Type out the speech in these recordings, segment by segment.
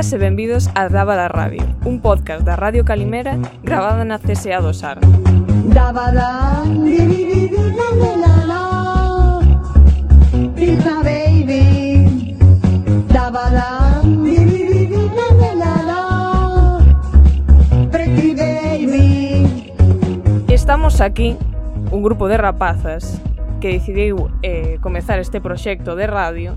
Benvidas e benvidos a Daba da Radio, un podcast da Radio Calimera gravado na CSA do Sar. Daba da, di, di, di, di, la, la, la, la. Pizza baby, daba da, di, di, di, di, la, la, la, la. Pretty baby. Estamos aquí, un grupo de rapazas que decidiu eh, comezar este proxecto de radio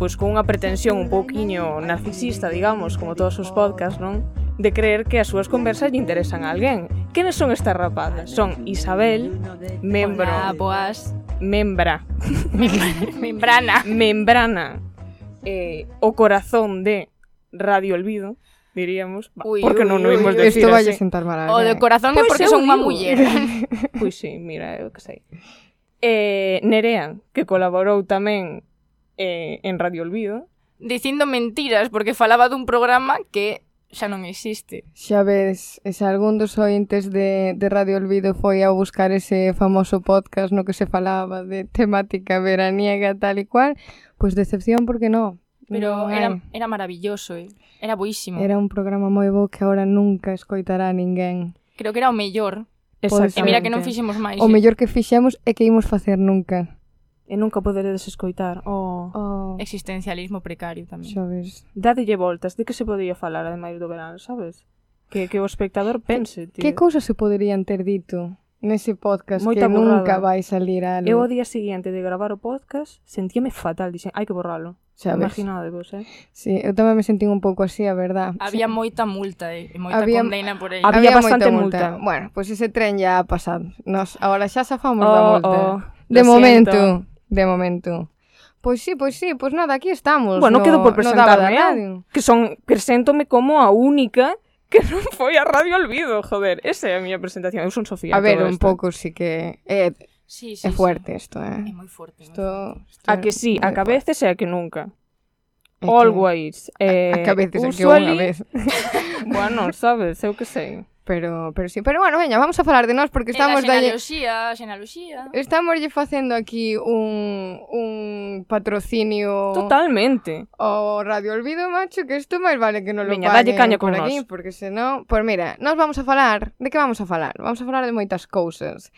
pois con unha pretensión un pouquiño narcisista, digamos, como todos os podcasts, non? De creer que as súas conversas lle interesan a alguén. Quenes son estas rapazas? Son Isabel, membro... Hola, boas. Membra. Membrana. Membrana. Eh, o corazón de Radio Olvido diríamos, uy, porque uy, non o imos decir Isto vai sentar mal. O de corazón pois é porque son unha muller. pois sí, mira, eu que sei. Eh, Nerea, que colaborou tamén eh, en Radio Olvido. Dicindo mentiras, porque falaba dun programa que xa non existe. Xa ves, e se algún dos ointes de, de Radio Olvido foi a buscar ese famoso podcast no que se falaba de temática veraniega tal e cual, pois decepción porque non. Pero no, era, era maravilloso, eh? era boísimo. Era un programa moi bo que ahora nunca escoitará ninguén. Creo que era o mellor. E mira que non fixemos máis. O eh? mellor que fixemos é que imos facer nunca e nunca poderedes escoitar o... Oh, Existencialismo precario tamén. Sabes? Dadelle voltas, de que se podía falar ademais do verano, sabes? Que, que o espectador pense, tío. Que cousas se poderían ter dito nese podcast Moita que borrada. nunca vai salir algo? Eu o día seguinte de gravar o podcast sentíame fatal, dixen, hai que borralo. Sabes? Imaginadevos, eh? Sí, eu tamén me sentí un pouco así, a verdad. Había sí. moita multa, eh? E moita había, condena por aí. Había, había bastante multa. multa. Bueno, pois pues ese tren ya ha pasado. Nos, ahora xa safamos oh, da multa. Oh, de momento. Siento de momento. Pois sí, pois sí, pois nada, aquí estamos. Bueno, no, quedo por presentarme, no eh, que son preséntome como a única que non foi a Radio Olvido, joder. Esa é a miña presentación, eu son Sofía. A ver, un esto. pouco sí que... Eh, sí, sí, é fuerte isto, sí. eh. É moi fuerte. Isto, a que sí, a que a veces e a que nunca. Always. Eh, a, a eh, que a veces usually... a que unha vez. bueno, sabes, eu que sei. Pero, pero sí, pero bueno, veña, vamos a falar de nós porque estamos dalle Xenaluxía, Xenaluxía. Estamoslle facendo aquí un, un patrocinio Totalmente. O Radio Olvido, macho, que isto máis vale que non lo Veña, dalle caña por con aquí, nós. porque senón, pois mira, nós vamos a falar, de que vamos a falar? Vamos a falar de moitas cousas.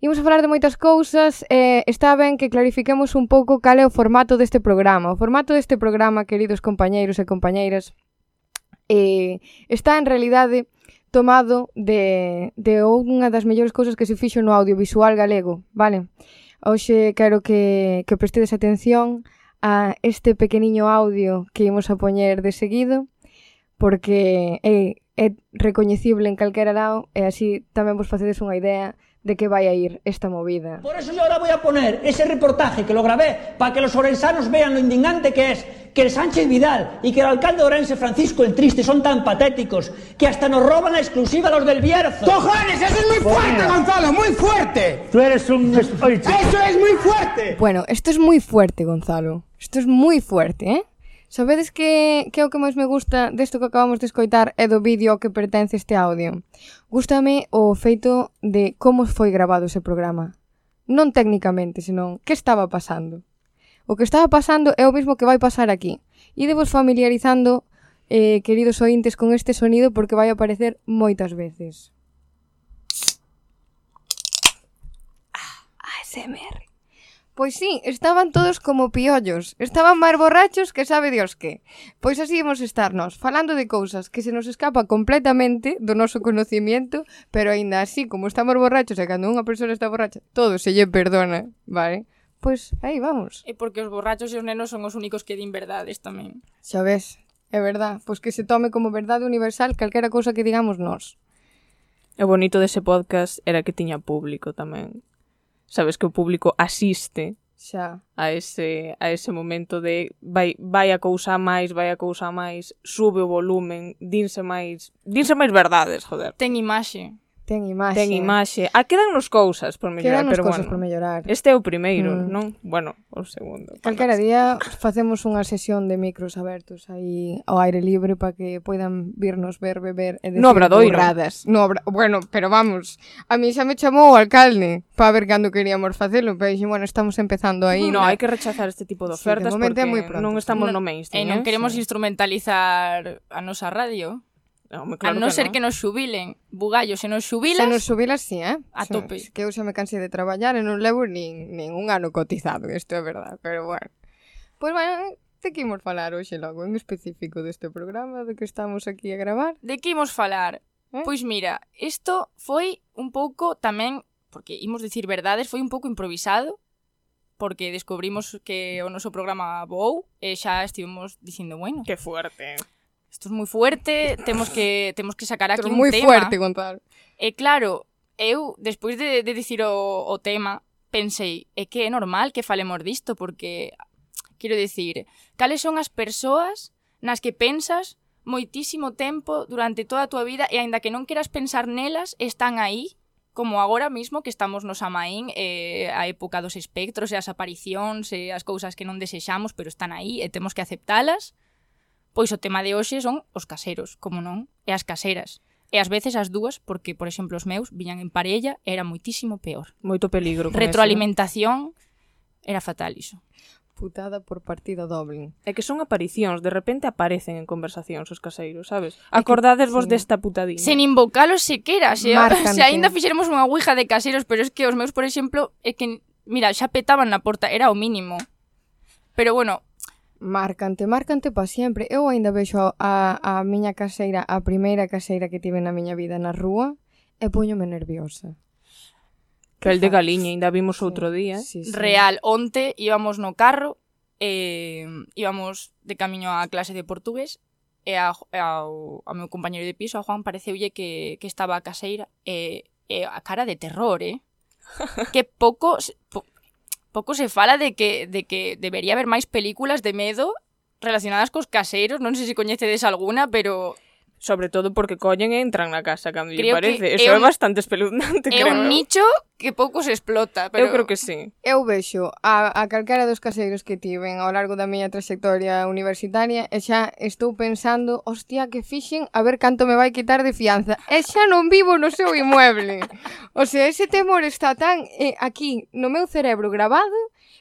Imos a falar de moitas cousas, eh, está ben que clarifiquemos un pouco cal é o formato deste programa. O formato deste programa, queridos compañeiros e compañeiras, eh, está en realidade tomado de, de unha das mellores cousas que se fixo no audiovisual galego, vale? Hoxe quero que, que prestedes atención a este pequeniño audio que imos a poñer de seguido, porque é, é recoñecible en calquera lado e así tamén vos facedes unha idea de que vai a ir esta movida. Por eso yo ahora voy a poner ese reportaje que lo grabé para que los orensanos vean lo indignante que es que el Sánchez Vidal y que el alcalde de Orense Francisco el Triste son tan patéticos que hasta nos roban la exclusiva los del Bierzo. ¡Cojones! ¡Eso es muy fuerte, Gonzalo! ¡Muy fuerte! Tú eres un... ¡Eso es muy fuerte! Bueno, esto es moi fuerte, Gonzalo. Esto es moi fuerte, eh? Sabedes que, que é o que máis me gusta desto que acabamos de escoitar é do vídeo ao que pertence este audio. Gústame o feito de como foi grabado ese programa. Non técnicamente, senón que estaba pasando. O que estaba pasando é o mismo que vai pasar aquí. Idevos familiarizando, eh, queridos ointes, con este sonido porque vai aparecer moitas veces. ASMR. Pois sí, estaban todos como piollos, estaban máis borrachos que sabe dios que. Pois así imos estarnos, falando de cousas que se nos escapa completamente do noso conocimiento, pero aínda así, como estamos borrachos e cando unha persoa está borracha, todo se lle perdona, vale? Pois aí vamos. E porque os borrachos e os nenos son os únicos que din verdades tamén. Xa ves, é verdad, pois que se tome como verdade universal calquera cousa que digamos nós. O bonito dese podcast era que tiña público tamén sabes que o público asiste xa a ese a ese momento de vai vai a cousa máis, vai a cousa máis, sube o volumen, dinse máis, dinse máis verdades, joder. Ten imaxe. Ten imaxe. Ten imaxe. Ah, quedannos cousas por mellorar, quedan pero cousas bueno. por mellorar. Este é o primeiro, mm. non? Bueno, o segundo. Calquera día facemos unha sesión de micros abertos aí ao aire libre para que poidan virnos ver, beber e decir no obradoiro. burradas. No obra... Bueno, pero vamos, a mí xa me chamou o alcalde para ver cando queríamos facelo, pero dixen, bueno, estamos empezando aí. No, hai que rechazar este tipo de ofertas sí, de porque moi pronto. non estamos no, no mainstream. E non eh? queremos sí. instrumentalizar a nosa radio Ah, home, claro a non ser que, no. que nos xubilen. Bugallo, se nos xubilas... Se nos xubilas, sí, eh? A se, tope. Se, que eu xa me cansei de traballar e non levo nin, nin un ano cotizado, isto é verdad, pero bueno. Pois pues, bueno, de que imos falar hoxe logo en específico deste programa de que estamos aquí a gravar? De que imos falar? Eh? Pois mira, isto foi un pouco tamén, porque imos dicir verdades, foi un pouco improvisado, porque descubrimos que o noso programa voou e xa estivemos dicindo, bueno... Que fuerte isto é moi fuerte, temos que temos que sacar aquí Pero un moi tema. moi fuerte contar. E claro, eu despois de, de dicir o, o tema, pensei, é que é normal que falemos disto porque quero dicir, cales son as persoas nas que pensas moitísimo tempo durante toda a túa vida e aínda que non queras pensar nelas, están aí como agora mismo que estamos nos Amaín eh, a época dos espectros e as aparicións e as cousas que non desexamos pero están aí e temos que aceptalas Pois o tema de hoxe son os caseros, como non, e as caseiras. E ás veces as dúas, porque, por exemplo, os meus viñan en parella era moitísimo peor. Moito peligro. Con Retroalimentación, eso, era fatal iso putada por partida doble. É que son aparicións, de repente aparecen en conversacións os caseiros, sabes? Acordades vos sí. desta putadinha. Sen invocalos sequera, se, se aínda fixeremos unha ouija de caseiros, pero es que os meus, por exemplo, é que, mira, xa petaban na porta, era o mínimo. Pero bueno, marcante, marcante pa sempre. Eu aínda vexo a, a miña caseira, a primeira caseira que tive na miña vida na rúa, e poñome nerviosa. Pel de Galiña, ainda vimos outro día. Eh? Sí, sí. Real, onte íbamos no carro, eh, íbamos de camiño á clase de portugués, e a, ao, ao meu compañeiro de piso, a Juan, pareceulle que, que estaba a caseira, e, e a cara de terror, eh? que pouco, po, pouco se fala de que, de que debería haber máis películas de medo relacionadas cos caseiros, non sei se coñecedes alguna, pero sobre todo porque collen e entran na casa cando creo lle parece. Eso é, un, é bastante espeluznante, É creo. un nicho que pouco se explota, pero... Eu creo que sí. Eu vexo a, a calquera dos caseiros que tiven ao largo da miña trayectoria universitaria e xa estou pensando, hostia, que fixen a ver canto me vai quitar de fianza. E xa non vivo no seu inmueble. O sea, ese temor está tan eh, aquí no meu cerebro grabado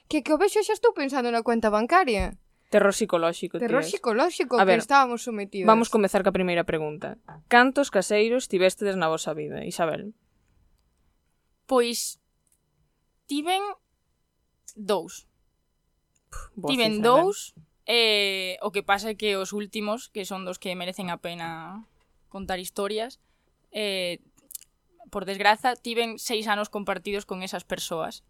que que o vexo xa estou pensando na cuenta bancaria. Terror psicolóxico, Terror tías. psicolóxico a que ver, estábamos sometidos. Vamos comezar ca primeira pregunta. Cantos caseiros tivestedes na vosa vida, Isabel? Pois tiven dous. Puh, tiven cifra, dous, eh? eh, o que pasa é que os últimos, que son dos que merecen a pena contar historias, eh, por desgraza, tiven seis anos compartidos con esas persoas.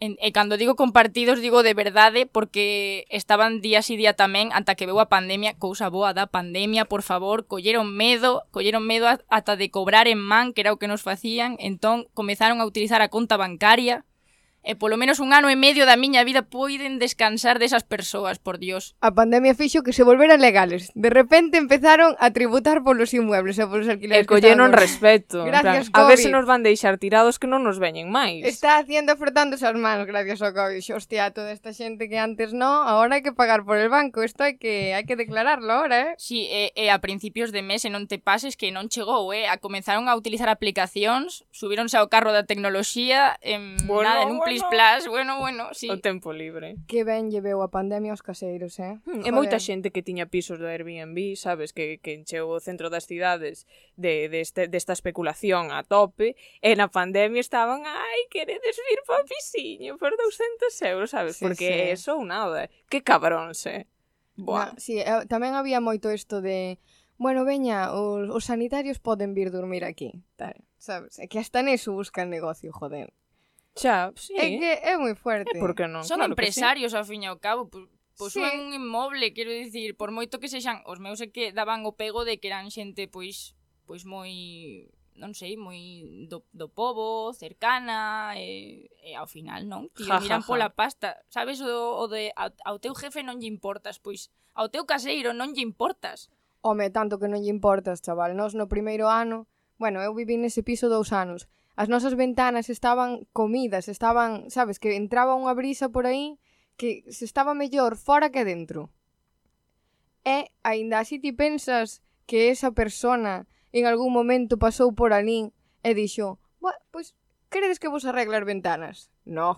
En, e cando digo compartidos, digo de verdade, porque estaban día e día tamén ata que veu a pandemia, cousa boa da pandemia, por favor, colleron medo, colleron medo ata de cobrar en man, que era o que nos facían, entón comezaron a utilizar a conta bancaria, e polo menos un ano e medio da miña vida poiden descansar desas persoas, por Dios. A pandemia fixo que se volveran legales. De repente empezaron a tributar polos inmuebles e polos alquileres. E colleron respeto. Gracias, plan, COVID. A ver se nos van deixar tirados que non nos veñen máis. Está haciendo frotándose as mans gracias ao COVID. Hostia, toda esta xente que antes non, agora hai que pagar por el banco. Isto hai que hai que declararlo agora, eh? Sí, e, e a principios de mes e non te pases que non chegou, eh? A comenzaron a utilizar aplicacións, subíronse ao carro da tecnoloxía, en bueno, nada, en un bueno plis plas, bueno, bueno, sí. O tempo libre. Que ben lleveu a pandemia aos caseiros, eh? Hmm, e moita xente que tiña pisos do Airbnb, sabes, que, que encheu o centro das cidades de, de este, desta especulación a tope, e na pandemia estaban, ai, queredes vir pa pisiño por 200 euros, sabes? Sí, Porque sí. eso ou nada. Que cabróns, eh? Boa. Na, sí, eh, tamén había moito isto de bueno, veña, os, os sanitarios poden vir dormir aquí, tal, sabes? É que hasta neso buscan negocio, joder. Xa, sí. É que é moi fuerte. É porque non, Son claro empresarios, sí. ao fin e ao cabo, Pois sí. un inmoble, quero dicir, por moito que sexan, os meus é que daban o pego de que eran xente, pois, pois moi non sei, moi do, do povo, cercana, e, e ao final non, tío, ja, miran ja, ja. pola pasta. Sabes o, o de ao, ao teu jefe non lle importas, pois ao teu caseiro non lle importas. Home, tanto que non lle importas, chaval. Nos no primeiro ano, bueno, eu vivi nese piso dous anos, as nosas ventanas estaban comidas, estaban, sabes, que entraba unha brisa por aí que se estaba mellor fora que dentro. E, aínda así ti pensas que esa persona en algún momento pasou por alí e dixo, bueno, pois, pues, queredes que vos arreglar ventanas? No, oh,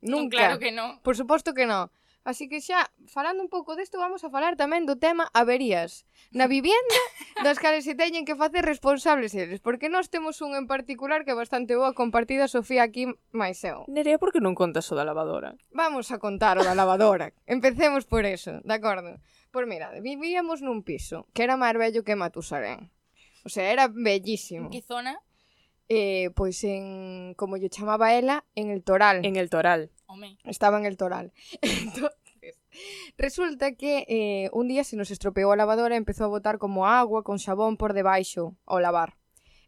nunca. Claro que no. Por suposto que no. Así que xa, falando un pouco desto, vamos a falar tamén do tema averías na vivienda das cales se teñen que facer responsables eles, porque nós temos un en particular que é bastante boa compartida Sofía aquí máis eu. Nerea, por que non contas o da lavadora? Vamos a contar o da lavadora. Empecemos por eso, de acordo? Por mira, vivíamos nun piso que era máis bello que Matusalén. O sea, era bellísimo. En que zona? Eh, pois en, como lle chamaba ela, en el Toral. En el Toral. Home. Estaba en el toral. Entonces, resulta que eh, un día se nos estropeou a lavadora e empezou a botar como agua con xabón por debaixo ao lavar.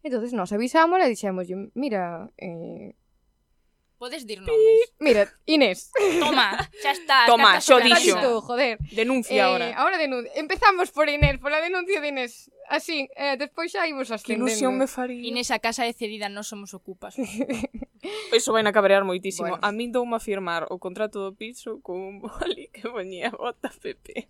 Entonces nos avisamos e dixemos, mira, eh, Podes dir nomes. Mira, Inés. Toma, xa está. Toma, xo dixo. joder. Denuncia eh, ahora. Ahora denun Empezamos por Inés, pola denuncia de Inés. Así, eh, despois xa imos ascendendo. Que ilusión me faría. Inés, a casa é cedida, non somos ocupas. Eso vai na cabrear moitísimo. Bueno. A min dou a firmar o contrato do piso con un boli que poñía bota Pepe.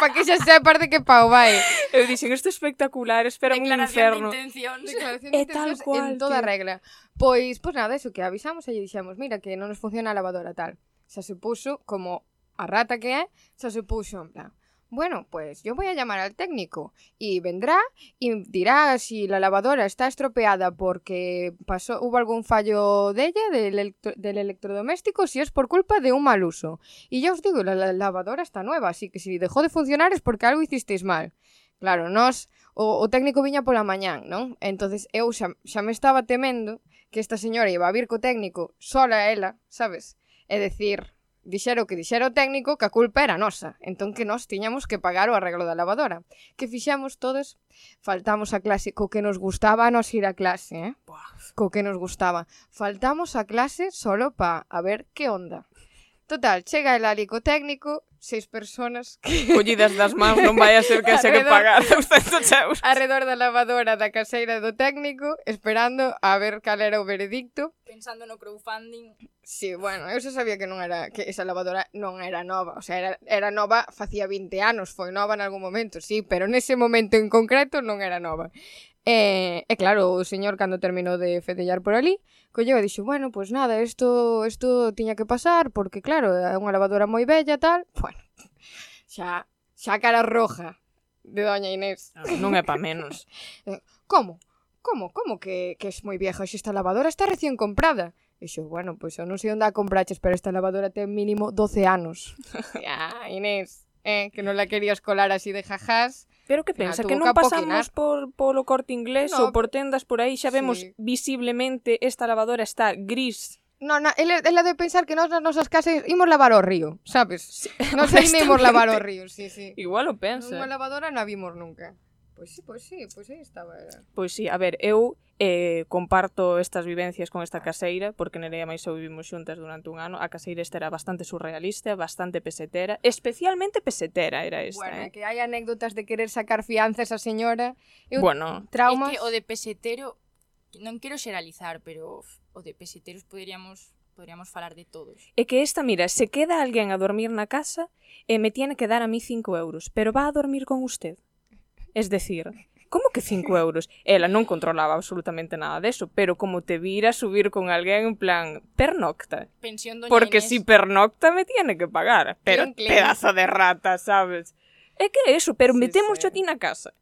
Para que xa sea parte que pau, vai. Eu eh. dixen, isto é espectacular, espera un inferno. De intencións. Declaración de intencións cual, en toda tío. regla. Pois, pois nada, eso que avisamos e lle dixemos, mira que non nos funciona a lavadora tal. Xa se puxo, como a rata que é, xa se puxo en plan, Bueno, pues yo voy a llamar al técnico y vendrá y dirá si la lavadora está estropeada porque pasó, hubo algún fallo de ella, del, electro, del electrodoméstico, si es por culpa de un mal uso. Y ya os digo, la, la, lavadora está nueva, así que si dejó de funcionar es porque algo hicisteis mal. Claro, nos, o, o técnico viña pola mañán, non? Entonces eu xa, xa me estaba temendo que esta señora iba a vir co técnico sola ela, sabes? É decir, Dixero que dixera o técnico que a culpa era nosa, entón que nós tiñamos que pagar o arreglo da lavadora. Que fixamos todos? Faltamos a clase, co que nos gustaba a nos ir a clase, eh? Co que nos gustaba. Faltamos a clase solo pa a ver que onda. Total, chega el alico técnico, seis personas que... Collidas das mans, non vai a ser que se que pagar 200 euros. Arredor da lavadora da caseira do técnico, esperando a ver cal era o veredicto. Pensando no crowdfunding. Sí, bueno, eu xa sabía que non era que esa lavadora non era nova, o sea, era, era nova facía 20 anos, foi nova en algún momento, sí, pero nese momento en concreto non era nova. E, e claro, o señor cando terminou de fedellar por ali, colleu e dixo, bueno, pois pues nada, isto, isto tiña que pasar, porque claro, é unha lavadora moi bella tal, bueno, xa, xa cara roja de doña Inés. Ah, non é pa menos. Eh, como? Como? Como que, que es moi vieja? Esta lavadora está recién comprada. E xo, bueno, pois eu non sei onde a compraches, pero esta lavadora ten mínimo 12 anos. ya, Inés, eh, que non la querías colar así de jajás Pero que pensa que non pasamos por polo corte inglés no, ou por tendas por aí xa vemos sí. visiblemente esta lavadora está gris. No, na, ele, ele debe pensar que nós nas nosas casas imos lavar ao río, sabes? Sí, non sei imos lavar ao río, sí, sí. Igual o pensa. Unha lavadora non a vimos nunca. Pois sí, pois sí, pois aí estaba era. Pois sí, a ver, eu eh, comparto estas vivencias con esta caseira, porque Nerea máis eu vivimos xuntas durante un ano, a caseira esta era bastante surrealista, bastante pesetera, especialmente pesetera era esta. Bueno, eh. que hai anécdotas de querer sacar fianza a esa señora. Eu, bueno, traumas... É que o de pesetero, non quero xeralizar, pero o de peseteros poderíamos poderíamos falar de todos. É que esta, mira, se queda alguén a dormir na casa e me tiene que dar a mí 5 euros, pero va a dormir con usted. Es decir, como que 5 euros? Ela non controlaba absolutamente nada deso, pero como te vira subir con alguén en plan pernocta. Pensión doña Porque Inés. si pernocta me tiene que pagar, pero pedazo de rata, sabes? É que é eso, pero sí, metemos sí. a ti na casa.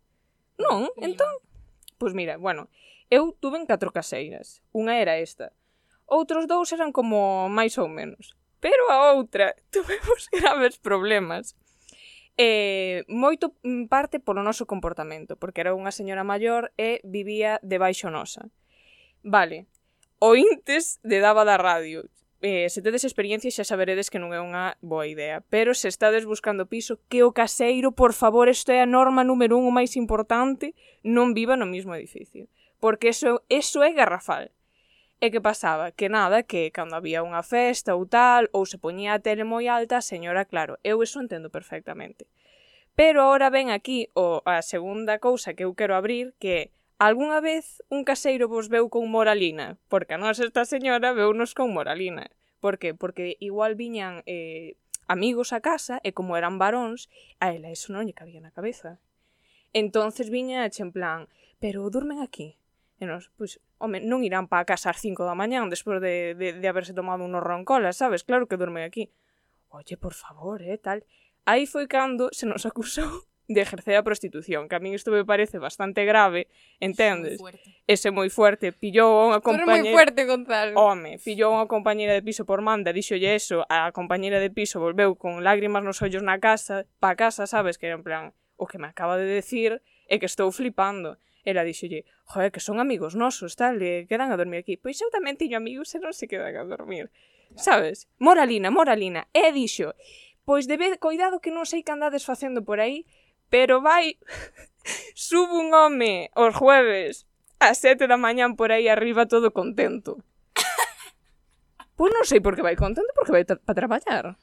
Non, Mima. entón... Pois pues mira, bueno, eu tuve en catro caseiras. Unha era esta. Outros dous eran como máis ou menos. Pero a outra tuvemos graves problemas eh, moito mm, parte polo noso comportamento, porque era unha señora maior e vivía debaixo nosa. Vale, ointes de Daba da Radio. Eh, se tedes experiencia xa saberedes que non é unha boa idea. Pero se estades buscando piso, que o caseiro, por favor, isto é a norma número un, o máis importante, non viva no mismo edificio. Porque eso, eso é garrafal. E que pasaba? Que nada, que cando había unha festa ou tal, ou se poñía a tele moi alta, señora, claro, eu eso entendo perfectamente. Pero ahora ven aquí o a segunda cousa que eu quero abrir, que é Algúnha vez un caseiro vos veu con moralina? Porque a nosa esta señora veunos con moralina. Por que? Porque igual viñan eh, amigos a casa e como eran varóns, a ela eso non lle cabía na cabeza. Entonces viña en plan, pero durmen aquí, E nos, pois, home, non irán para casa ás 5 da mañán despois de, de, de haberse tomado unos roncolas, sabes? Claro que dorme aquí. Oye, por favor, eh, tal. Aí foi cando se nos acusou de ejercer a prostitución, que a min isto me parece bastante grave, entendes? Ese moi fuerte, pillou a unha compañeira... moi fuerte, Gonzalo. Home, pillou a unha compañeira de piso por manda, dixolle eso, a compañeira de piso volveu con lágrimas nos ollos na casa, pa casa, sabes, que era en plan, o que me acaba de decir é que estou flipando. Ela díxolle, joder, que son amigos nosos, tal, e quedan a dormir aquí. Pois eu tamén tiño amigos e non se quedan a dormir. Sabes? Moralina, moralina. E dixo, pois debe, cuidado que non sei que andades facendo por aí, pero vai, subo un home os jueves a sete da mañán por aí arriba todo contento. Pois non sei por que vai contento, porque vai para traballar.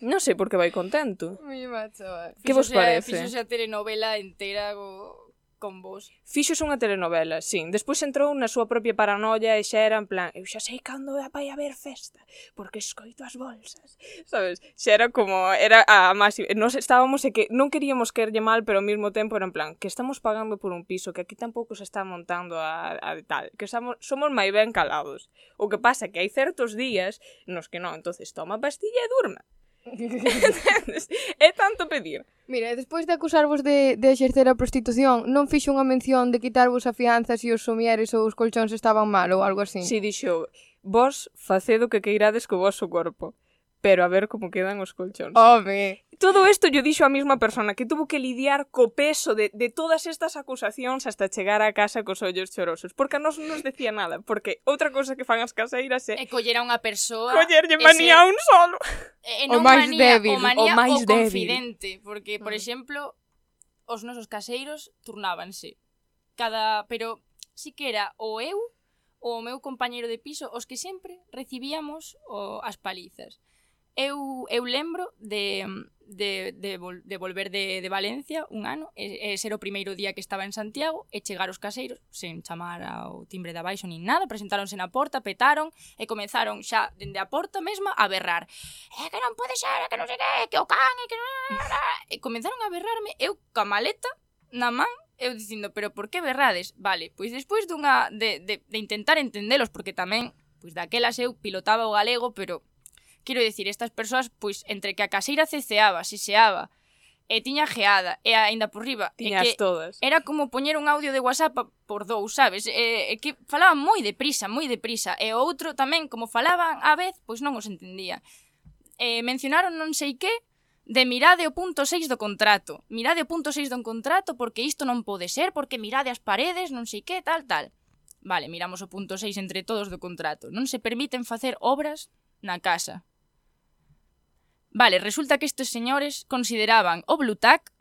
Non sei por que vai contento. Moi macho. Que vos parece? Fixo xa telenovela entera go, con vos. Fixos unha telenovela, sí. Despois entrou na súa propia paranoia e xa era en plan, eu xa sei cando vai haber festa, porque escoito as bolsas. Sabes? Xa era como, era a máxima. Nos estábamos e que non queríamos querlle mal, pero ao mesmo tempo era en plan, que estamos pagando por un piso, que aquí tampouco se está montando a, a tal, que estamos, somos máis ben calados. O que pasa que hai certos días nos que non, entonces toma pastilla e durma. é tanto pedir. Mira, despois de acusarvos de, de exercer a prostitución, non fixo unha mención de quitarvos a fianza se os somieres ou os colchóns estaban mal ou algo así. Si, dixo, vos faced o que queirades co vosso corpo pero a ver como quedan os colchóns. Home! Todo isto yo dixo a mesma persona que tuvo que lidiar co peso de, de todas estas acusacións hasta chegar a casa cos ollos chorosos. Porque a nos non nos decía nada. Porque outra cosa que fan as caseiras é... E eh, coller a unha persoa... Collerlle manía a un solo. E, non o máis manía, débil. O, manía, o máis o confidente. Débil. Porque, por mm. exemplo, os nosos caseiros turnábanse. Cada... Pero si que era o eu o meu compañeiro de piso os que sempre recibíamos o, as palizas eu, eu lembro de, de, de, vol, de volver de, de Valencia un ano e, e ser o primeiro día que estaba en Santiago e chegar os caseiros sen chamar ao timbre de abaixo nin nada, presentáronse na porta, petaron e comenzaron xa dende a porta mesma a berrar. É que non pode ser, é que non sei que, que o can, é que non... E comenzaron a berrarme eu ca maleta na man eu dicindo, pero por que berrades? Vale, pois despois dunha de, de, de intentar entendelos, porque tamén, pois daquelas eu pilotaba o galego, pero Quero dicir, estas persoas, pois, entre que a caseira ceceaba, siseaba, e tiña geada, e aínda por riba, Tiñas que todas. era como poñer un audio de WhatsApp por dous, sabes? E, e que falaban moi deprisa, moi deprisa, e o outro tamén, como falaban á vez, pois non os entendía. E mencionaron non sei que, de mirade o punto 6 do contrato. Mirade o punto 6 do contrato porque isto non pode ser, porque mirade as paredes, non sei que, tal, tal. Vale, miramos o punto 6 entre todos do contrato. Non se permiten facer obras na casa. Vale, resulta que estes señores consideraban o Blutac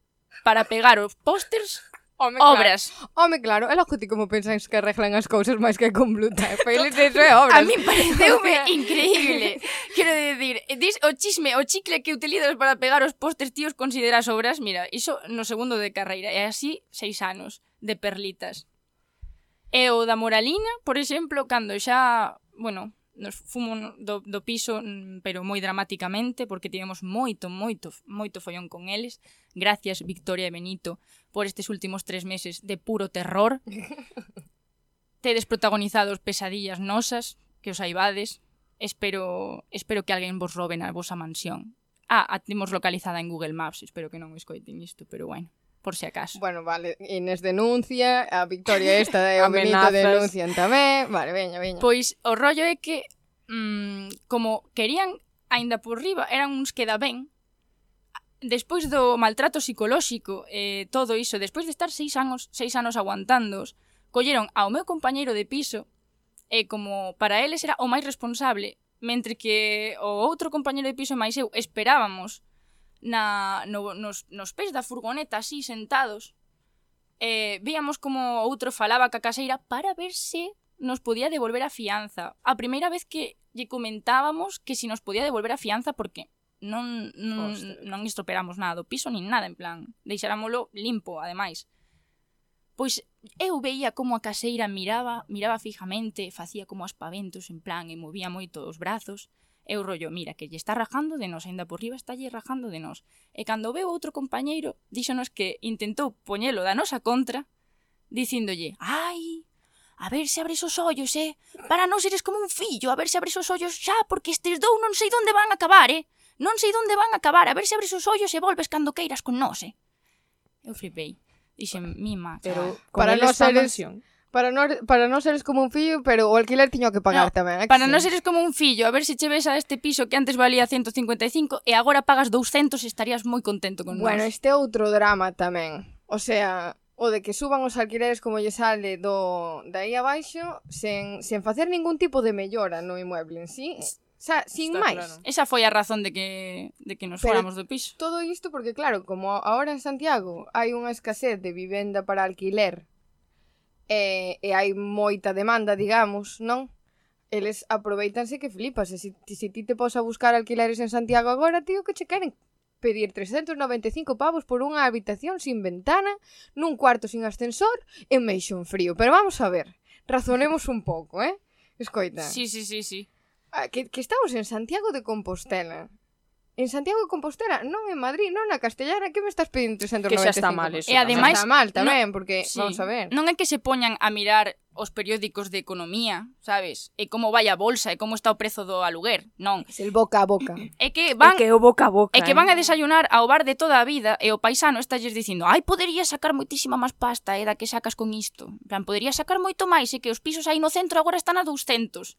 para pegar os pósters Home, obras. Claro. Home, claro, é lógico como pensáis que arreglan as cousas máis que con Bluetooth. Feliz iso é obras. A mí pareceume increíble. Quero dicir, dis o chisme, o chicle que utilizas para pegar os postes tíos consideras obras, mira, iso no segundo de carreira, e así seis anos de perlitas. E o da moralina, por exemplo, cando xa, bueno, nos fumo do, do piso, mm, pero moi dramáticamente, porque tivemos moito, moito, moito follón con eles. Gracias, Victoria e Benito, por estes últimos tres meses de puro terror. Tedes protagonizados pesadillas nosas, que os aibades. Espero, espero que alguén vos roben a vosa mansión. Ah, a temos localizada en Google Maps, espero que non escoiten isto, pero bueno por si acaso. Bueno, vale, Inés denuncia, a Victoria esta e o Benito denuncian tamén, vale, veña, veña. Pois o rollo é que, mmm, como querían, aínda por riba, eran uns que da ben, despois do maltrato psicolóxico e eh, todo iso, despois de estar seis anos, seis anos aguantándoos, colleron ao meu compañeiro de piso e eh, como para eles era o máis responsable, mentre que o outro compañeiro de piso máis eu esperábamos na, no, nos, nos pés da furgoneta así sentados eh, víamos como outro falaba ca caseira para ver se nos podía devolver a fianza. A primeira vez que lle comentábamos que si nos podía devolver a fianza porque non, non, Hostia. non estroperamos nada do piso nin nada, en plan, deixáramolo limpo, ademais. Pois eu veía como a caseira miraba, miraba fijamente, facía como aspaventos, en plan, e movía moito os brazos, Eu rollo, mira, que lle está rajando de nos, ainda por riba está lle rajando de nos. E cando veu outro compañeiro, díxonos que intentou poñelo da nosa contra, dicíndolle, ai, a ver se abres os ollos, eh? Para non seres como un fillo, a ver se abres os ollos xa, porque estes dous non sei onde van a acabar, eh? Non sei onde van a acabar, a ver se abres os ollos e volves cando queiras con nós, eh? Eu flipei. Dixen, mima, pero para non ser Para non, para non seres como un fillo, pero o alquiler tiño que pagar no, tamén. Para sí. non seres como un fillo, a ver se che ves a este piso que antes valía 155 e agora pagas 200 estarías moi contento con Bueno, nós. este outro drama tamén. O sea, o de que suban os alquileres como lle sale do de aí abaixo sen, sen facer ningún tipo de mellora no inmueble en sí. Xa, sin Está máis. Claro. Esa foi a razón de que, de que nos Pero fóramos do piso. Todo isto porque, claro, como agora en Santiago hai unha escasez de vivenda para alquiler e, e hai moita demanda, digamos, non? Eles aproveitanse que flipas, e se, se ti te pos a buscar alquileres en Santiago agora, tío, que che queren pedir 395 pavos por unha habitación sin ventana, nun cuarto sin ascensor e un frío. Pero vamos a ver, razonemos un pouco, eh? Escoita. Sí, sí, sí, sí. Ah, que, que estamos en Santiago de Compostela en Santiago de Compostela, non en Madrid, non na Castellana, que me estás pedindo 395? Que xa está mal eso. E ademais, xa está mal tamén, porque, sí, vamos a ver. Non é que se poñan a mirar os periódicos de economía, sabes? E como vai a bolsa e como está o prezo do aluguer, non. É el boca a boca. É que van é que o boca a boca. É que van a eh. desayunar ao bar de toda a vida e o paisano estalles dicindo: "Ai, podería sacar moitísima máis pasta, eh, da que sacas con isto." En plan, podería sacar moito máis e que os pisos aí no centro agora están a 200.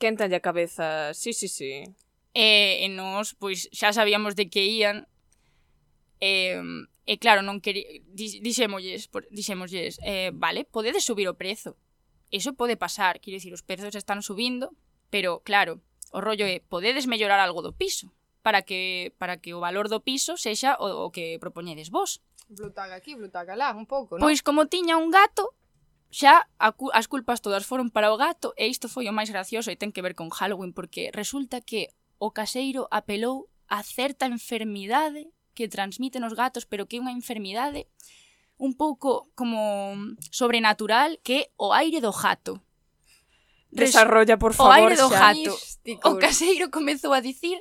Quéntalle a cabeza. Sí, sí, sí. E, e nós, pois, xa sabíamos de que ían, e, e claro, non queri... dixémolles dixémolles eh, vale, podedes subir o prezo. Eso pode pasar, quero dicir, os prezos están subindo, pero claro, o rollo é, podedes mellorar algo do piso, para que para que o valor do piso sexa o, o que propoñedes vos. Blutaga aquí, blutaga lá, un pouco, non? Pois como tiña un gato, xa a, as culpas todas foron para o gato e isto foi o máis gracioso e ten que ver con Halloween porque resulta que o caseiro apelou a certa enfermidade que transmiten os gatos, pero que é unha enfermidade un pouco como sobrenatural que é o aire do gato. Desarrolla, por favor, O aire do gato. O caseiro comezou a dicir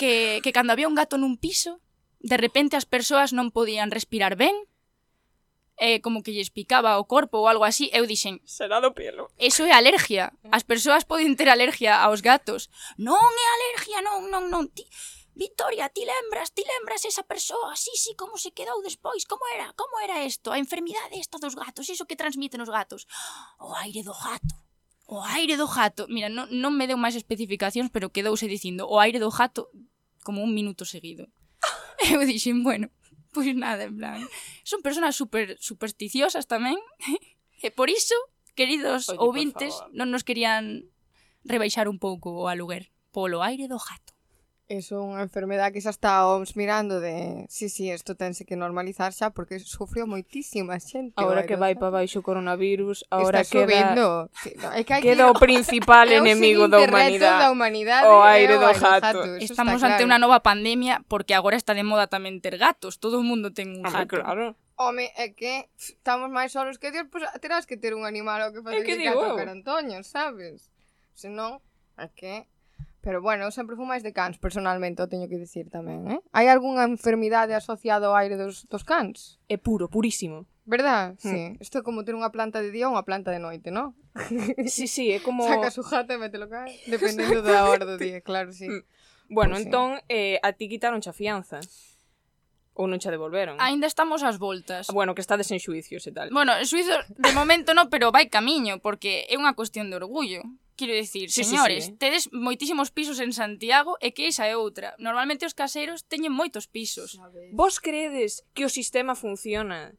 que, que cando había un gato nun piso, de repente as persoas non podían respirar ben, eh, como que lles picaba o corpo ou algo así, eu dixen... Será do pelo. Eso é alergia. As persoas poden ter alergia aos gatos. Non é alergia, non, non, non. Ti... Victoria, ti lembras, ti lembras esa persoa, sí, sí, como se quedou despois, como era, como era isto, a enfermidade esta dos gatos, iso que transmiten os gatos. O aire do gato, o aire do gato. Mira, non, non me deu máis especificacións, pero quedouse dicindo o aire do gato como un minuto seguido. Eu dixen, bueno, Pois nada, en plan. Son personas super supersticiosas tamén. E por iso, queridos Oye, ouvintes, non nos querían rebaixar un pouco o aluguer polo aire do gato. É unha enfermedade que xa está a OMS mirando de sí, sí, isto tense que normalizar xa porque sufrió moitísima xente. Agora que vai para baixo o coronavirus, agora está queda... subindo. Sí, no, é que hai Queda o principal enemigo da humanidade. da humanidade. O oh, ¿eh? aire do gato. Estamos ante claro. unha nova pandemia porque agora está de moda tamén ter gatos. Todo o mundo ten un gato. Claro. Home, é que estamos máis solos que Dios, pois pues, terás que ter un animal ao que fazer de que gato digo. carantoño, sabes? Senón, é que Pero bueno, eu sempre fumais de cans, personalmente, o teño que dicir tamén, eh? Hai algunha enfermidade asociada ao aire dos, dos cans? É puro, purísimo. Verdad? Hmm. Sí. Isto mm. é como ter unha planta de día ou unha planta de noite, non? sí, sí, é como... Saca su jata e mételo cá, dependendo da hora do día, claro, sí. Mm. Bueno, pues entón, sí. eh, a ti quitaron a fianza. Ou non xa devolveron. Aínda estamos ás voltas. Ah, bueno, que estades en xuicios e tal. Bueno, en xuicios de momento non, pero vai camiño, porque é unha cuestión de orgullo. Quero dicir, sí, señores, sí, sí. tedes moitísimos pisos en Santiago e que esa é outra. Normalmente os caseiros teñen moitos pisos. Vos credes que o sistema funciona?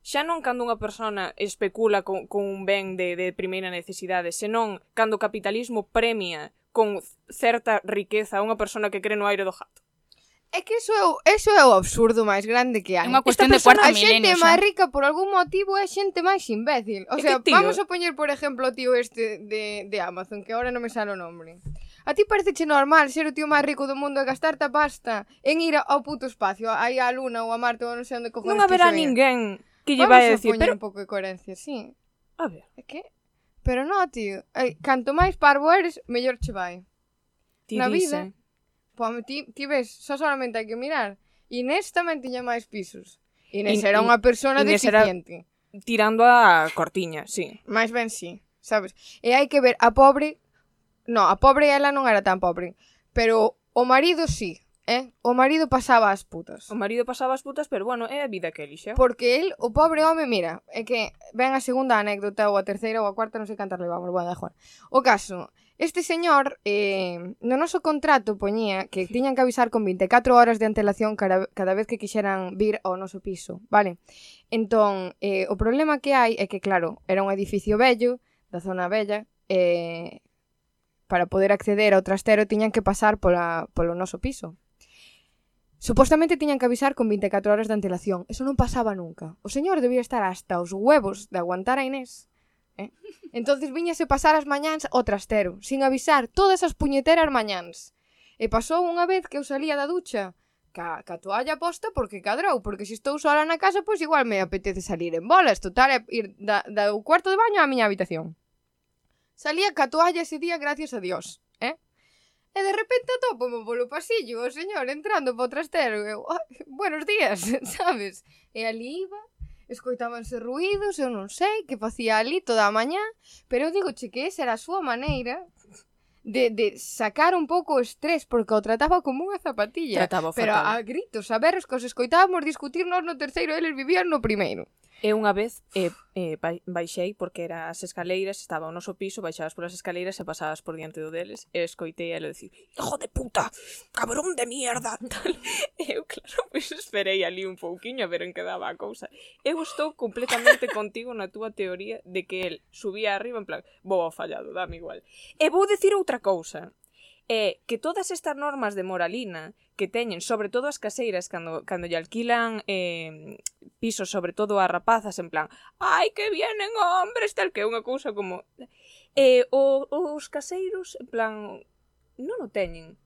Xa non cando unha persona especula con, con un ben de, de primeira necesidade, senón cando o capitalismo premia con certa riqueza a unha persona que cree no aire do jato. É que eso é, o, eso é o absurdo máis grande que hai. É unha cuestión Esta de cuarta milenio. A xente máis rica por algún motivo é xente máis imbécil. O sea, tío... vamos a poñer, por exemplo, o tío este de, de Amazon, que agora non me sale o nome. A ti pareceche normal ser o tío máis rico do mundo e gastarte a pasta en ir ao puto espacio, aí á luna ou a Marte ou non sei onde cojones Non haberá que ninguén que lle vai a decir. Vamos a poñer pero... un pouco de coherencia, sí. A ver. É que... Pero no, tío. Eh, canto máis parvo eres, mellor che vai. Ti Na dice. vida Pome, ti, ti ves, só solamente hai que mirar. Inés tamén tiña máis pisos. Inés In, era unha persona Inés deficiente. Era tirando a cortiña, sí. Máis ben sí, sabes? E hai que ver, a pobre... No, a pobre ela non era tan pobre. Pero o marido sí, eh? O marido pasaba as putas. O marido pasaba as putas, pero bueno, é a vida que elixe. Porque el, o pobre home, mira, é que ven a segunda anécdota ou a terceira ou a cuarta, non sei cantar levamos, bueno, da Juan. O caso Este señor, eh, no noso contrato poñía que tiñan que avisar con 24 horas de antelación cada, cada vez que quixeran vir ao noso piso, vale? Entón, eh, o problema que hai é que, claro, era un edificio bello, da zona bella, eh, para poder acceder ao trastero tiñan que pasar pola, polo noso piso. Supostamente tiñan que avisar con 24 horas de antelación. Eso non pasaba nunca. O señor debía estar hasta os huevos de aguantar a Inés eh? Entonces viñase pasar as mañáns o trastero, sin avisar todas as puñeteras mañáns. E pasou unha vez que eu salía da ducha, ca, ca toalla posta porque cadrou, porque se estou sola na casa, pois igual me apetece salir en bolas, total, é ir da, da, do cuarto de baño á miña habitación. Salía ca toalla ese día, gracias a Dios, eh? E de repente atopo-me polo pasillo o señor entrando po trastero. Eu, oh, buenos días, sabes? E ali iba, escoitábanse ruídos, eu non sei que facía ali toda a mañá, pero eu digo che que esa era a súa maneira de, de sacar un pouco o estrés porque o trataba como unha zapatilla trataba pero fatal. a gritos, a berros que os escoitábamos discutirnos no terceiro eles vivían no primeiro E unha vez eh, eh, baixei porque era as escaleiras, estaba o noso piso, baixabas polas escaleiras e pasabas por diante do deles e escoitei a dicir Hijo de puta, cabrón de mierda, tal. E eu, claro, pois pues, esperei ali un pouquiño a ver en que daba a cousa. Eu estou completamente contigo na túa teoría de que el subía arriba en plan, vou ao fallado, dame igual. E vou decir outra cousa é que todas estas normas de moralina que teñen, sobre todo as caseiras cando, cando lle alquilan eh, pisos, sobre todo a rapazas, en plan ai, que vienen hombres, tal que é unha cousa como... Eh, o, os caseiros, en plan, non o teñen.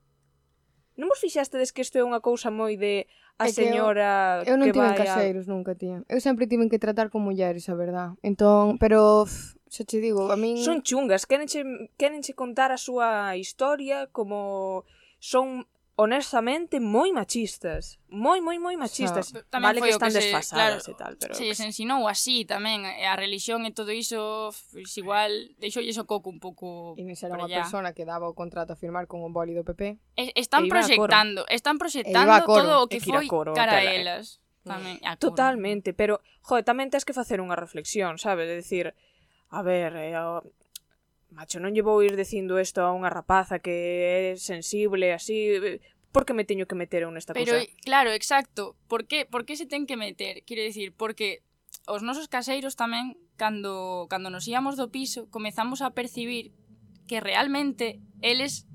Non vos fixastedes que isto é unha cousa moi de a señora que eu, eu non que tive vai caseiros a... nunca, tía. Eu sempre tive que tratar con mulleres, a verdad. Entón, pero Xa te digo, a min... Son chungas, querenche, querenche contar a súa historia como son honestamente moi machistas, moi moi moi machistas. So, tamén vale que están que se, desfasadas claro, e tal, pero se, se ensinou así tamén a religión e todo iso, pues, igual deixou iso coco un pouco. E non era unha persona que daba o contrato a firmar con un boli do PP. E, están e proxectando, están proxectando coro, todo o que foi coro, cara a eh. elas. Tamén, a Totalmente, pero joder, tamén tens que facer unha reflexión, sabes? De decir, A ver, eh, o... macho, non lle vou ir dicindo isto a unha rapaza que é sensible así, eh, por que me teño que meter eu nesta Pero, cousa? Pero, claro, exacto, por que, por que se ten que meter? Quero dicir, porque os nosos caseiros tamén, cando, cando nos íamos do piso, comezamos a percibir que realmente eles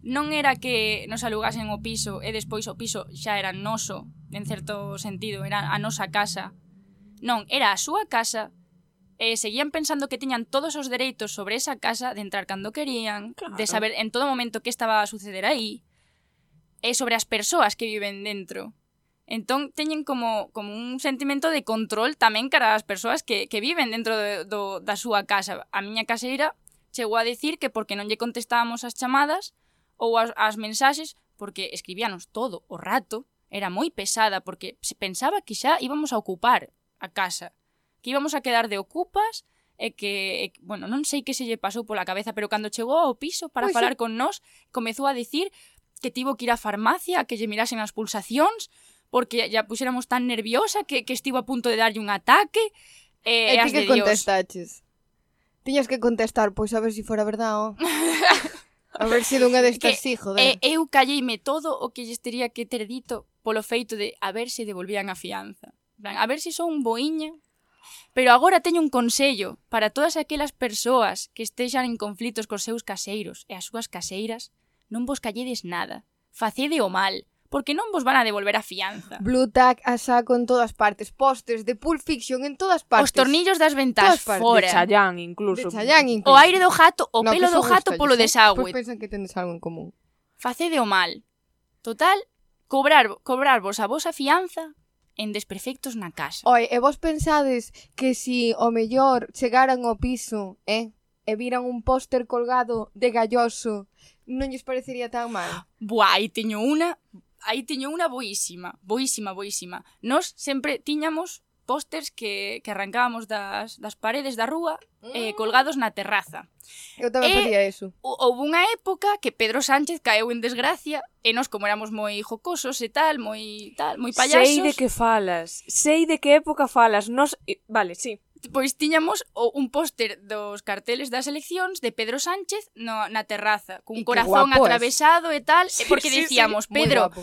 non era que nos alugasen o piso e despois o piso xa era noso, en certo sentido, era a nosa casa. Non, era a súa casa eh, seguían pensando que tiñan todos os dereitos sobre esa casa de entrar cando querían, claro. de saber en todo momento que estaba a suceder aí, e sobre as persoas que viven dentro. Entón teñen como, como un sentimento de control tamén cara ás persoas que, que viven dentro de, do, da súa casa. A miña caseira chegou a dicir que porque non lle contestábamos as chamadas ou as, as mensaxes, porque escribíanos todo o rato, era moi pesada porque se pensaba que xa íbamos a ocupar a casa que íbamos a quedar de ocupas e que, e, bueno, non sei que se lle pasou pola cabeza, pero cando chegou ao piso para pois falar sí. con nós, comezou a dicir que tivo que ir á farmacia, que lle mirasen as pulsacións, porque ya puxéramos tan nerviosa que, que estivo a punto de darlle un ataque. E, e, e ti que contestaches? Tiñas que contestar, pois a ver se si fora verdade. Oh. a ver se dunha destas sí, joder. E, eu calleime todo o que lles teria que ter dito polo feito de a ver se devolvían a fianza. A ver se son boiña Pero agora teño un consello para todas aquelas persoas que estexan en conflitos cos seus caseiros e as súas caseiras, non vos calledes nada. Facede o mal, porque non vos van a devolver a fianza. Blue Tack a saco en todas partes, postes de Pulp Fiction en todas partes. Os tornillos das ventás fora. De Chayán incluso. De Chayán incluso. O aire do jato, o no, pelo do jato polo desagüe. Pois pensan que tendes algo en común. Facede o mal. Total, cobrar, cobrarvos a vosa fianza en desperfectos na casa. Oi, e vos pensades que si o mellor chegaran ao piso, eh, e viran un póster colgado de galloso, non lles parecería tan mal? Buá, aí teño unha... Aí teño unha boísima, boísima, boísima. Nos sempre tiñamos pósters que, que arrancábamos das, das paredes da rúa eh, mm. colgados na terraza. Eu tamén e, facía eso. Houve unha época que Pedro Sánchez caeu en desgracia e nós como éramos moi jocosos e tal, moi tal, moi payasos. Sei de que falas, sei de que época falas. Nos, vale, sí, pois tiñamos o, un póster dos carteles das eleccións de Pedro Sánchez no, na terraza, cun corazón guapo atravesado es. e tal, sí, porque sí, dicíamos, sí, Pedro,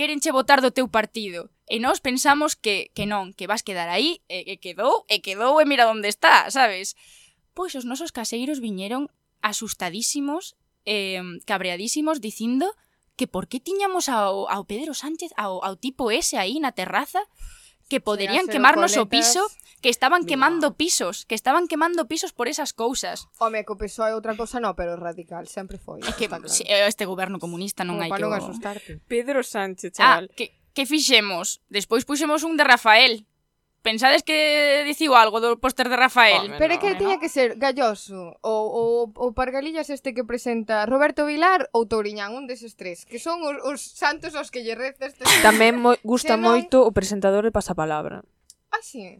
querenche votar do teu partido. E nós pensamos que, que non, que vas quedar aí, e, e quedou, e quedou, e mira onde está, sabes? Pois os nosos caseiros viñeron asustadísimos, eh, cabreadísimos, dicindo que por que tiñamos ao, ao Pedro Sánchez, ao, ao tipo ese aí na terraza, que poderían quemarnos o piso que estaban Mira. quemando pisos, que estaban quemando pisos por esas cousas. Home, que o piso é outra cousa non, pero radical, sempre foi. É que claro. este goberno comunista non Como hai que... non asustarte. Pedro Sánchez, ah, chaval. Ah, que, que fixemos? Despois puxemos un de Rafael pensades que diciu algo do póster de Rafael? Home, Pero é que tiña que ser Galloso ou, ou, ou Pargalillas este que presenta Roberto Vilar ou Touriñán, un deses tres, que son os, os santos aos que lle reza este... Tamén mo gusta Senón... moito o presentador de Pasapalabra. Ah, sí?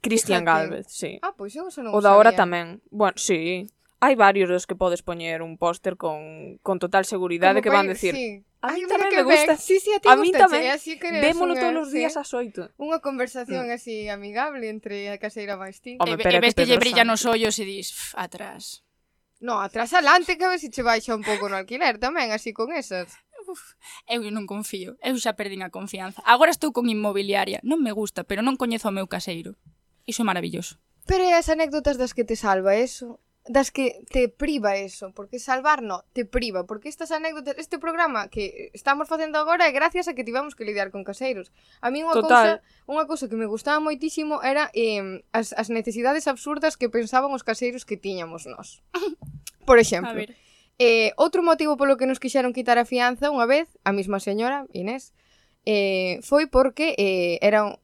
Cristian Galvez, sí. Ah, pois eu non o, o da hora tamén. Bueno, sí hai varios dos que podes poñer un póster con, con total seguridade Como que van decir... Sí. A mí tamén me gusta. Sí, sí, a ti a mí tamén. Así Vémolo unha, todos os días sí? a xoito. Unha conversación mm. así amigable entre a caseira máis ti. Home, e, eh, e ves eh, que, que lle brillan os ollos e dis, pff, atrás. No, atrás alante que a ver se si che baixa un pouco no alquiler tamén, así con esas. Uf, eu non confío, eu xa perdín a confianza. Agora estou con inmobiliaria, non me gusta, pero non coñezo o meu caseiro. Iso é maravilloso. Pero é as anécdotas das que te salva eso das que te priva eso, porque salvar no, te priva, porque estas anécdotas, este programa que estamos facendo agora é gracias a que tivemos que lidiar con caseiros. A mí unha Total. cousa, unha cousa que me gustaba moitísimo era eh, as, as necesidades absurdas que pensaban os caseiros que tiñamos nós. Por exemplo, eh, outro motivo polo que nos quixeron quitar a fianza unha vez, a mesma señora, Inés, eh, foi porque eh, era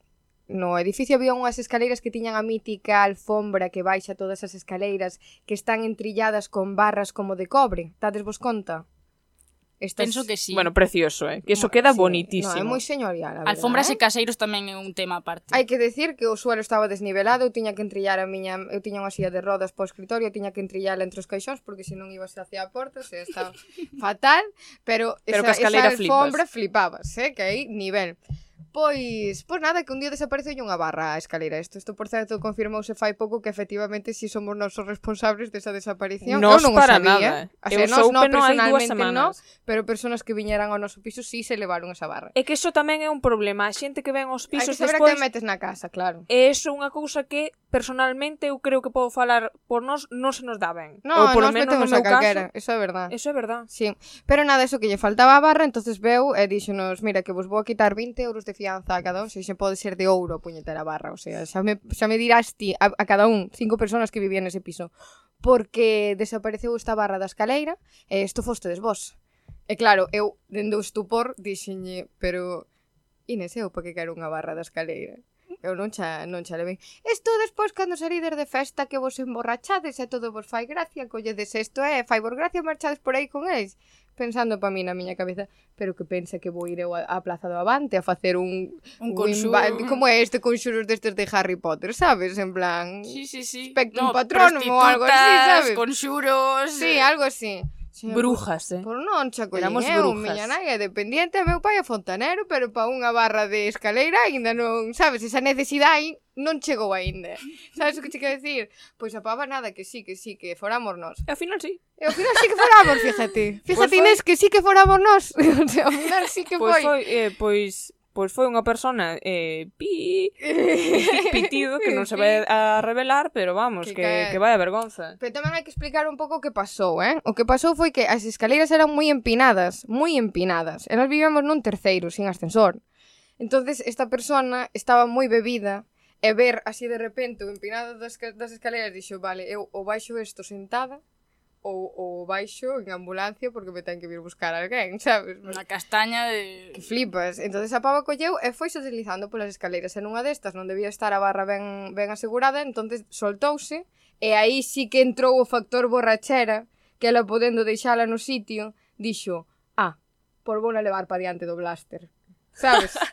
no edificio había unhas escaleiras que tiñan a mítica alfombra que baixa todas as escaleiras que están entrilladas con barras como de cobre. Tades vos conta? Estas... Penso que sí. Bueno, precioso, eh? Que eso no, queda sí. bonitísimo. No, é moi señorial, a verdad, Alfombras eh? e caseiros tamén é un tema aparte. Hai que decir que o suelo estaba desnivelado, eu tiña que entrillar a miña, eu tiña unha silla de rodas para o escritorio, eu tiña que entrillarla entre os caixóns porque se non ibas hacia a porta, se está fatal, pero, pero esa, esa alfombra flipas. flipabas, eh? que aí nivel. Pois, pois nada, que un día desaparece unha barra a escalera. Isto, isto por certo, confirmouse fai pouco que efectivamente si somos nós os responsables desa desaparición. Nos eu non para o sabía. nada. A eu nós, dúas personalmente no, pero persoas que viñeran ao noso piso si sí se levaron esa barra. É que iso tamén é un problema. A xente que ven aos pisos Hai que saber despois... que metes na casa, claro. É iso unha cousa que personalmente eu creo que podo falar por nós, non se nos dá ben. No, Ou polo menos no meu calquera, caso, eso é verdad. Eso é verdad. Sí. Pero nada, eso que lle faltaba a barra, entonces veu e díxonos, mira, que vos vou a quitar 20 euros de fianza a cada un, se xe pode ser de ouro puñetera barra, o sea, xa me, xa me dirás ti a, a cada un, cinco personas que vivían nese piso, porque desapareceu esta barra da escaleira e isto fostedes vos. E claro, eu, dende o estupor, dixenlle, pero Inés, eu para que quero unha barra da escaleira? Eu non xa, non xa levei. Isto despois cando salides de festa que vos emborrachades e todo vos fai gracia, colledes isto e eh? fai vos gracia marchades por aí con eles pensando para mí na miña cabeza, pero que pensa que vou ir eu á Plaza do Avante a facer un... Un conxuro. Como é este conxuros destes de Harry Potter, sabes? En plan... Sí, sí, sí. Espectrum no, patrónomo ou algo así, sabes? conxuros... Sí, algo así. Sí, brujas, por, eh? Por non chacolín, é miña nai é dependiente, meu pai é fontanero, pero pa unha barra de escaleira aínda non, sabes, esa necesidade non chegou aínda. Sabes o que che quero decir? Pois a pava nada que sí, que sí, que foramos nós. E ao final sí. E ao final sí que foramos, fíjate. Pois fíjate, pues Inés, que sí que foramos nós. O sea, ao final sí que pois foi. Pois foi, eh, pois pois foi unha persona eh, pi, pitido que non se vai a revelar, pero vamos, que, que, cae... que vai a vergonza. Pero tamén hai que explicar un pouco o que pasou, eh? O que pasou foi que as escaleiras eran moi empinadas, moi empinadas. E nós vivíamos nun terceiro, sin ascensor. Entonces esta persona estaba moi bebida e ver así de repente o empinado das, das escaleiras dixo, vale, eu o baixo isto sentada ou, ou baixo en ambulancia porque me ten que vir buscar alguén, sabes? Unha castaña de... Que flipas. entonces a pava colleu e foise deslizando polas escaleiras. E nunha destas non debía estar a barra ben, ben asegurada, entonces soltouse e aí sí que entrou o factor borrachera que ela podendo deixala no sitio, dixo, ah, por bona levar para diante do blaster sabes?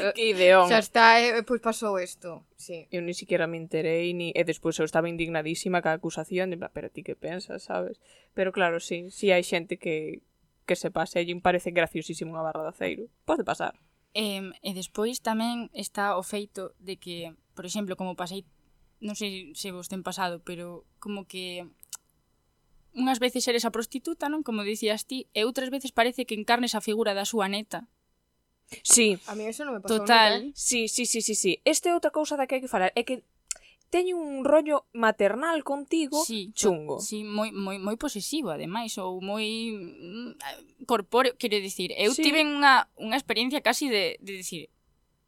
Eh, que ideón. Xa está, e, pois pasou isto. Sí. Eu ni siquiera me enterei, ni... e despois eu estaba indignadísima ca acusación, de, pero ti que pensas, sabes? Pero claro, sí, sí hai xente que, que se pase, e lle parece graciosísimo unha barra de aceiro. Pode pasar. E, e despois tamén está o feito de que, por exemplo, como pasei, non sei se vos ten pasado, pero como que unhas veces eres a prostituta, non? Como dicías ti, e outras veces parece que encarnes a figura da súa neta. Sí. A mí eso non me pasou Total. Nunca, eh? Sí, sí, sí, sí, sí. Este é outra cousa da que hai que falar. É que teño un rollo maternal contigo sí, chungo. Sí, moi moi moi posesivo ademais ou moi mm, corpóreo, quero dicir, eu sí. tive unha unha experiencia casi de de dicir,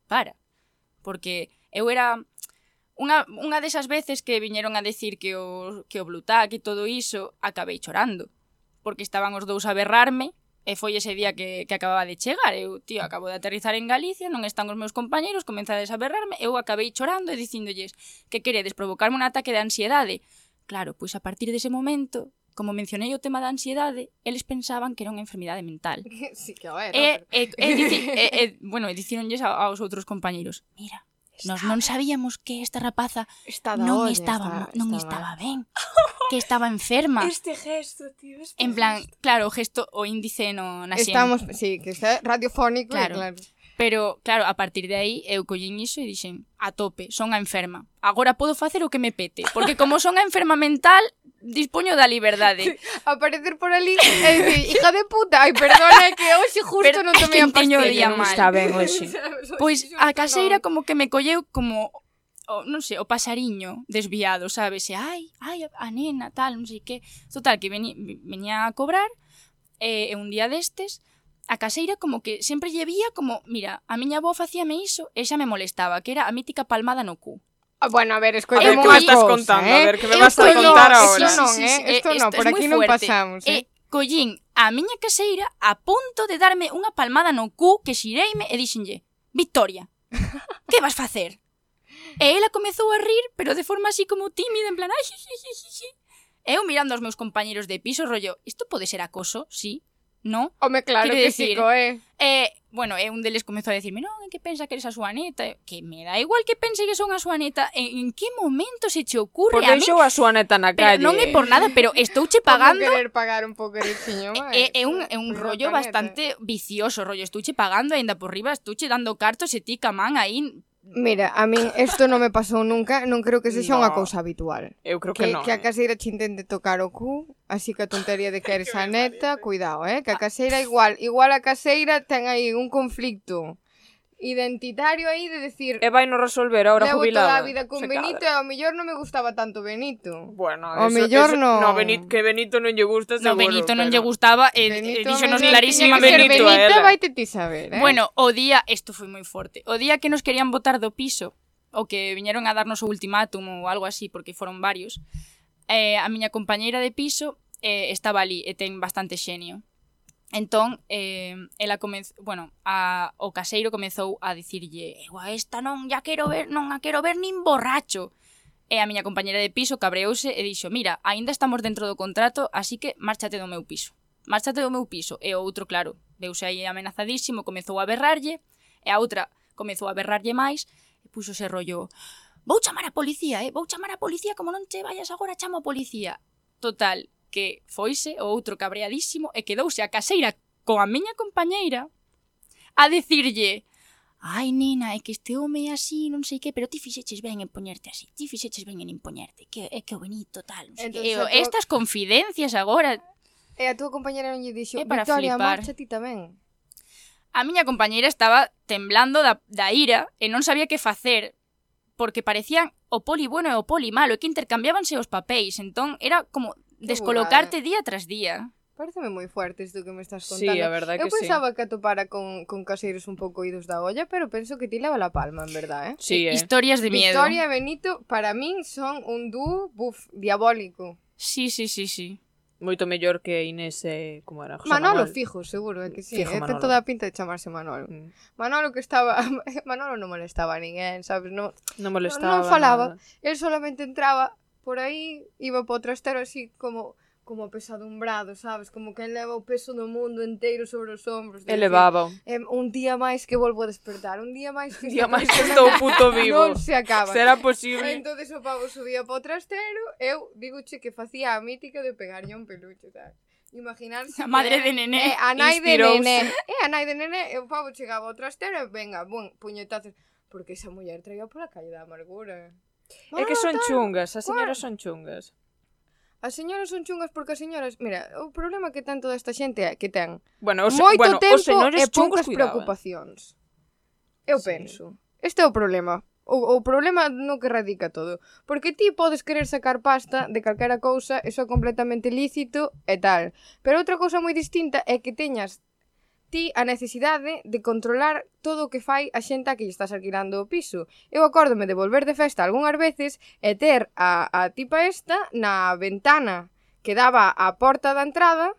para, porque eu era unha unha desas veces que viñeron a decir que o que o Blutac e todo iso, acabei chorando, porque estaban os dous a berrarme E foi ese día que, que acababa de chegar. Eu, tío, acabo de aterrizar en Galicia, non están os meus compañeiros, comenzades a berrarme, eu acabei chorando e dicíndolles que queredes provocarme un ataque de ansiedade. Claro, pois a partir dese momento, como mencionei o tema da ansiedade, eles pensaban que era unha enfermidade mental. Sí que o era. E, pero... e, e, dici, e, e, bueno, e dicíronlles aos outros compañeiros, mira, Nos non sabíamos que esta rapaza está non, olla, estaba, está, non estaba ben, que estaba enferma. Este gesto, tío. Este en plan, gesto. claro, o gesto o índice no na xente. Estamos, sí, que está radiofónico, claro. claro. Pero, claro, a partir de aí eu collín iso e dixen, a tope, son a enferma. Agora podo facer o que me pete, porque como son a enferma mental, dispoño da liberdade. Aparecer por ali e dicir, hija de puta, ai, perdona que hoxe justo Pero, non tomei a pastela. o día mal. Está ben hoxe. pois a caseira como que me colleu como o, non sei, o pasariño desviado, sabes? E, ai, ai, a nena, tal, non sei que. Total, que veni, venía a cobrar e, e un día destes a caseira como que sempre lle vía como, mira, a miña avó facíame iso e xa me molestaba, que era a mítica palmada no cu. Ah, bueno, a ver, escoita, que me estás contando, eh? a ver, que me vas a contar ahora. Isto non, eh? Isto non, por aquí non pasamos, eh? eh collín a miña caseira a punto de darme unha palmada no cu que xireime e dixenlle, Victoria, que vas facer? E ela comezou a rir, pero de forma así como tímida, en plan, ai, xixi, xixi. Eu mirando aos meus compañeros de piso, rollo, isto pode ser acoso, sí, no? Home, claro Quero que decir, sí, coe. Eh, bueno, e un deles comezou a decirme, non, en que pensa que eres a súa neta? Que me da igual que pense que son a súa neta. Eh, en, en que momento se che ocurre Porque a mí? Porque a súa neta na calle. Pero non é por nada, pero estou che pagando... Como querer pagar un pouco de chiño eh, máis. É, é un, é un rollo bastante vicioso, rollo. Estou che pagando, ainda por riba, estou che dando cartos e ti camán aí Mira, a min isto non me pasou nunca, non creo que sexa no. unha cousa habitual. Eu creo que, que non. Que a caseira che intente tocar o cu Así que a tontería de que eres a neta, cuidado, eh, que a caseira igual, igual a caseira ten aí un conflicto identitario aí de decir E vai no resolver ahora levo jubilada. Levo toda a vida con Benito cadra. e ao mellor non me gustaba tanto Benito. Bueno, ao mellor no... no Benito, que Benito non lle gusta seguro. No, Benito non lle gustaba e eh, eh, díxonos clarísima Benito. Benito, eh, Benito ela. te ti saber, eh? Bueno, o día, isto foi moi forte, o día que nos querían botar do piso, o que viñeron a darnos o ultimátum ou algo así, porque foron varios, eh, a miña compañeira de piso eh, estaba ali e eh, ten bastante xenio. Entón, eh, ela comezou, bueno, a, o caseiro comezou a dicirlle eu a esta non, ya quero ver, non a quero ver nin borracho. E a miña compañera de piso cabreouse e dixo mira, aínda estamos dentro do contrato, así que márchate do meu piso. Márchate do meu piso. E o outro, claro, veuse aí amenazadísimo, comezou a berrarlle, e a outra comezou a berrarlle máis, e puxose rollo, vou chamar a policía, eh? vou chamar a policía, como non che vayas agora, chamo a policía. Total, que foise o outro cabreadísimo e quedouse a caseira coa miña compañeira a dicirlle Ai, nena, é que este home é así, non sei que, pero ti fixeches ben en poñerte así, ti fixeches ben en impoñerte, que é que o bonito tal, non sei Entonces, que. E, tua... Estas confidencias agora... E a túa compañera non lle dixo, é para Victoria, flipar. marcha ti tamén. A miña compañeira estaba temblando da, da ira e non sabía que facer, porque parecían o poli bueno e o poli malo, e que intercambiábanse os papéis, entón era como descolocarte día tras día. Pareceme moi fuerte isto que me estás contando. Sí, a verdade que Eu pensaba sí. que atopara con, con caseiros un pouco idos da olla, pero penso que ti leva la palma, en verdad, eh? Sí, eh. eh. Historias de miedo. Victoria e Benito, para min, son un dúo, buf, diabólico. Sí, sí, sí, sí. Moito mellor que Inés e... Eh, como era? José Manolo, Manuel. fijo, seguro, é que sí. Fijo, eh, ten toda a pinta de chamarse Manolo. Mm. Manolo que estaba... Manolo non molestaba a ninguén, sabes? Non, non molestaba. Non falaba. Nada. Él solamente entraba por aí iba para o trastero así como como pesadumbrado, sabes? Como que leva o peso do mundo inteiro sobre os ombros. De Elevaba. Eh, un día máis que volvo a despertar, un día máis que... Un día máis que estou puto vivo. Non se acaba. Será posible. Entón o pavo subía para o trastero, eu digoche que facía a mítica de pegarlle un peluche, sabes? imaginarse a madre de nené eh, a nai de nené e eh, a nai de nené e o pavo chegaba ao trastero e venga, bun, puñetazos porque esa muller traía pola calle da amargura Ah, é que son ah, tal, chungas, as señoras son chungas. As señoras son chungas porque as señoras, mira, o problema que ten toda esta xente é que ten bueno, os, moito bueno, tempo os e poucas preocupacións. Eu sí. penso. Este é o problema. O, o problema no que radica todo. Porque ti podes querer sacar pasta de calquera cousa, eso é completamente lícito e tal. Pero outra cousa moi distinta é que teñas ti a necesidade de controlar todo o que fai a xente a que lle estás alquilando o piso. Eu acórdome de volver de festa algunhas veces e ter a, a tipa esta na ventana que daba a porta da entrada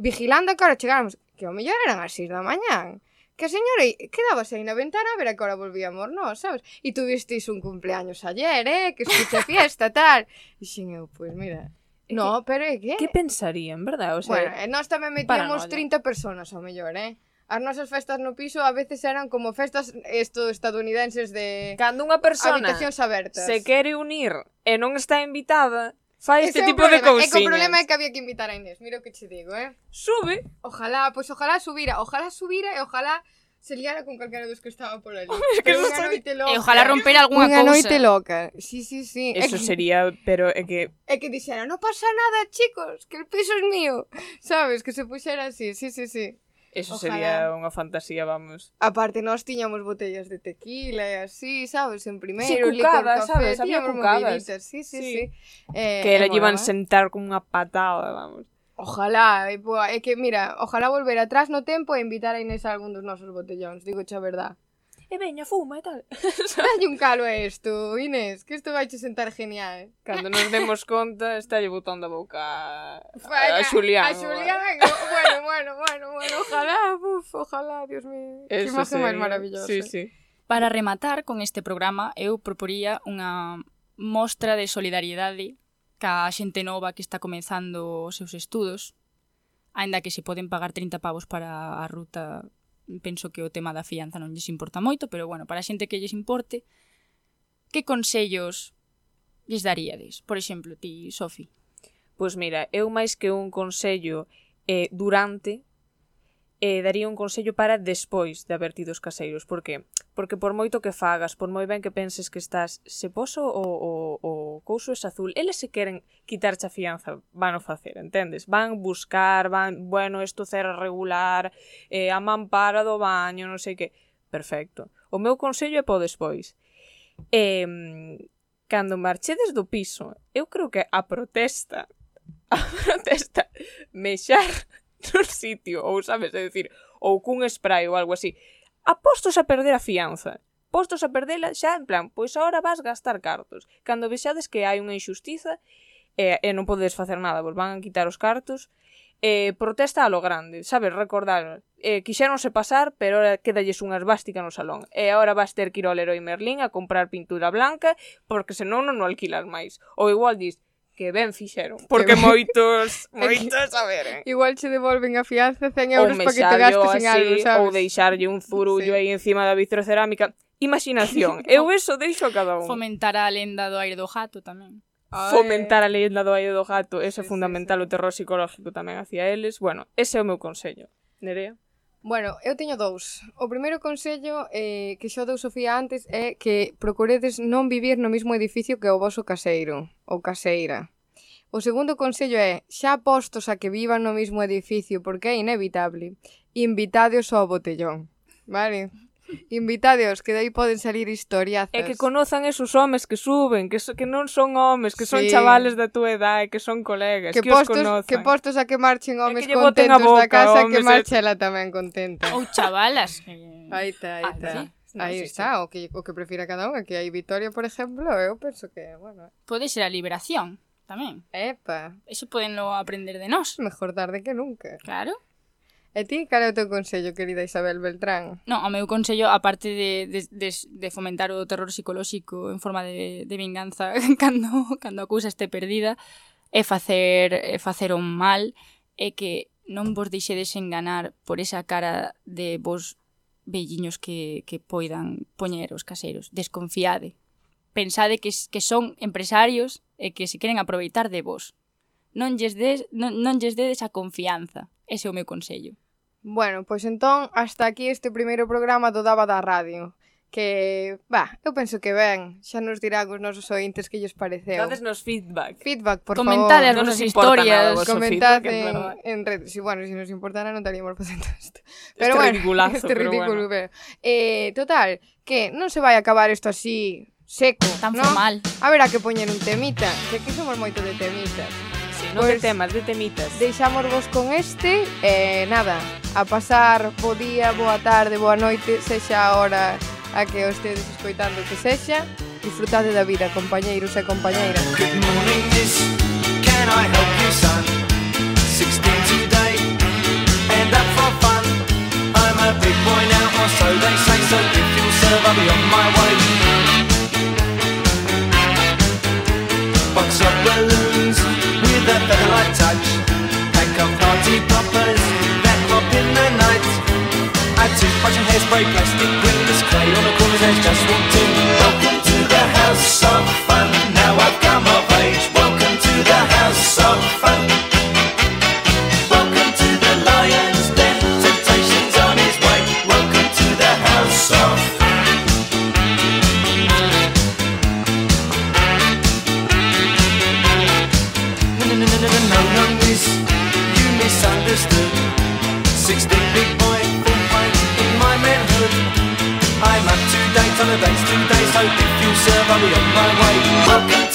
vigilando a que hora chegáramos, que ao mellor eran as 6 da mañán. Que a señora quedábase aí na ventana a ver a que hora volvíamos nós, sabes? E tuvisteis un cumpleaños ayer, eh? Que escucha fiesta, tal. E xin eu, pois pues mira, No, pero é que... Que pensarían, verdad? O sea, bueno, eh, e nós tamén metíamos Paranoia. 30 personas ao mellor, eh? As nosas festas no piso a veces eran como festas esto, estadounidenses de Cando unha persona habitacións abertas. se quere unir e non está invitada, fai este tipo problema. de cousiñas. E que o problema é que había que invitar a Inés, mira o que che digo, eh? Sube. Ojalá, pois pues, ojalá subira, ojalá subira e ojalá se liara con calquera dos que estaba por ali. Hombre, que unha noite loca. E ojalá romper algunha cousa. Unha noite loca. Sí, sí, sí. Eso que... sería, pero é que... É que dixera, non pasa nada, chicos, que el piso é mío. Sabes, que se puxera así, sí, sí, sí. Eso ojalá. sería unha fantasía, vamos. Aparte, nós tiñamos botellas de tequila e así, sabes, en primeiro, sí, cucada, licor, café, sabes, había cucadas. Sí, sí, sí. sí. Eh, que eh, la llevan sentar como unha patada, vamos. Ojalá, eh, e, é que, mira, ojalá volver atrás no tempo e invitar a Inés a algún dos nosos botellóns, digo a verdad. E veña, fuma e tal. Dalle un calo a isto, Inés, que isto vai sentar genial. Cando nos demos conta, está lle botando a boca a, a Xulián. A Xulián, bueno, bueno, bueno, bueno, ojalá, uf, ojalá, Dios mío. Eso que imagen máis maravillosa. Sí, sí. Para rematar con este programa, eu proporía unha mostra de solidariedade ca xente nova que está comenzando os seus estudos, aínda que se poden pagar 30 pavos para a ruta, penso que o tema da fianza non lles importa moito, pero bueno, para a xente que lles importe, que consellos lles daríades? Por exemplo, ti, Sofi. Pois mira, eu máis que un consello eh, durante eh, daría un consello para despois de haber tido os caseiros. Por que? Porque por moito que fagas, por moi ben que penses que estás se poso o, o, o couso es azul, eles se queren quitarche a fianza, van o facer, entendes? Van buscar, van, bueno, isto cera regular, eh, a mampara do baño, non sei que. Perfecto. O meu consello é po despois. Eh, cando marchedes do piso, eu creo que a protesta, a protesta, mexar no sitio, ou sabes, é dicir, ou cun spray ou algo así, apostos a perder a fianza. Postos a perdela, xa en plan, pois agora vas gastar cartos. Cando vexades que hai unha injustiza e, e non podedes facer nada, vos van a quitar os cartos, eh, protesta a lo grande, sabes, recordar, eh, quixéronse pasar, pero ahora quedalles unha esvástica no salón, e agora vas ter que ir ao Leroy Merlin a comprar pintura blanca, porque senón non o alquilas máis, ou igual dis, que ben fixeron. Porque ben... moitos, moitos, a ver, eh. Igual che devolven a fianza 100 euros para que te gastes en algo, sabes? Ou deixarlle un zurullo sí. aí encima da vitrocerámica. Imaginación. Eu eso deixo a cada un. Fomentar a lenda do aire do gato tamén. Fomentar a lenda do aire do gato. Eso sí, é fundamental. Sí, sí. O terror psicológico tamén hacia eles. Bueno, ese é o meu consello. Nerea? Bueno, eu teño dous. O primeiro consello eh, que xo deu Sofía antes é que procuredes non vivir no mesmo edificio que o voso caseiro ou caseira. O segundo consello é, xa postos a que vivan no mesmo edificio, porque é inevitable, invitadeos ao botellón. Vale? Invitadeos, que dai poden salir historiazas. E que conozan esos homes que suben, que, so, que non son homes, que son sí. chavales da túa edade, que son colegas, que, que postos, os conozan. Que postos a que marchen homes que contentos boca, da casa, homes, que marcha eh. ela tamén contenta. Ou chavalas. Eh, aí está, aí ah, está. Sí. No, aí sí, está, o que, o que prefira cada unha, que hai Vitoria, por exemplo, eu penso que, bueno... Eh. Pode ser a liberación, tamén. Epa. Eso podenlo aprender de nós. Mejor tarde que nunca. Claro. E ti, cal é o teu consello, querida Isabel Beltrán? Non, o meu consello, aparte de, de, de, de fomentar o terror psicolóxico en forma de, de vinganza cando, cando a cousa este perdida, é facer, é facer un mal, é que non vos deixedes enganar por esa cara de vos velliños que, que poidan poñer os caseiros. Desconfiade. Pensade que, que son empresarios e que se queren aproveitar de vos non lles, des, non, non lles dedes a confianza. Ese é o meu consello. Bueno, pois entón, hasta aquí este primeiro programa do Daba da Radio que, bah, eu penso que ben, xa nos dirán os nosos ointes que lles pareceu. Dades nos feedback. Feedback, por Comentade favor. Comentad as nosas historias. Comentad en, en redes. Si, bueno, se si nos importara non estaríamos facendo isto. Pero este bueno, ridiculazo, este pero ridículo, bueno. Pero. Eh, total, que non se vai acabar isto así seco, Tan no? formal. A ver a que poñer un temita, que aquí somos moito de temitas non pues, de temas, de temitas. Deixámosvos con este e eh, nada, a pasar bo día, boa tarde, boa noite, sexa a hora a que o estedes escoitando que sexa. Disfrutade da vida, compañeiros e compañeiras. Good morning, can I help you, son? 16 today, and up for fun. I'm a big boy now, or so they say, so if you'll serve, I'll be on my way. With a featherlight touch. Pack of party poppers that pop in the night. A toothbrush and hairspray, plastic rings, clay on the corner's edge, just walked in. Welcome to the house of fun. If you serve, I'll be on my way. Welcome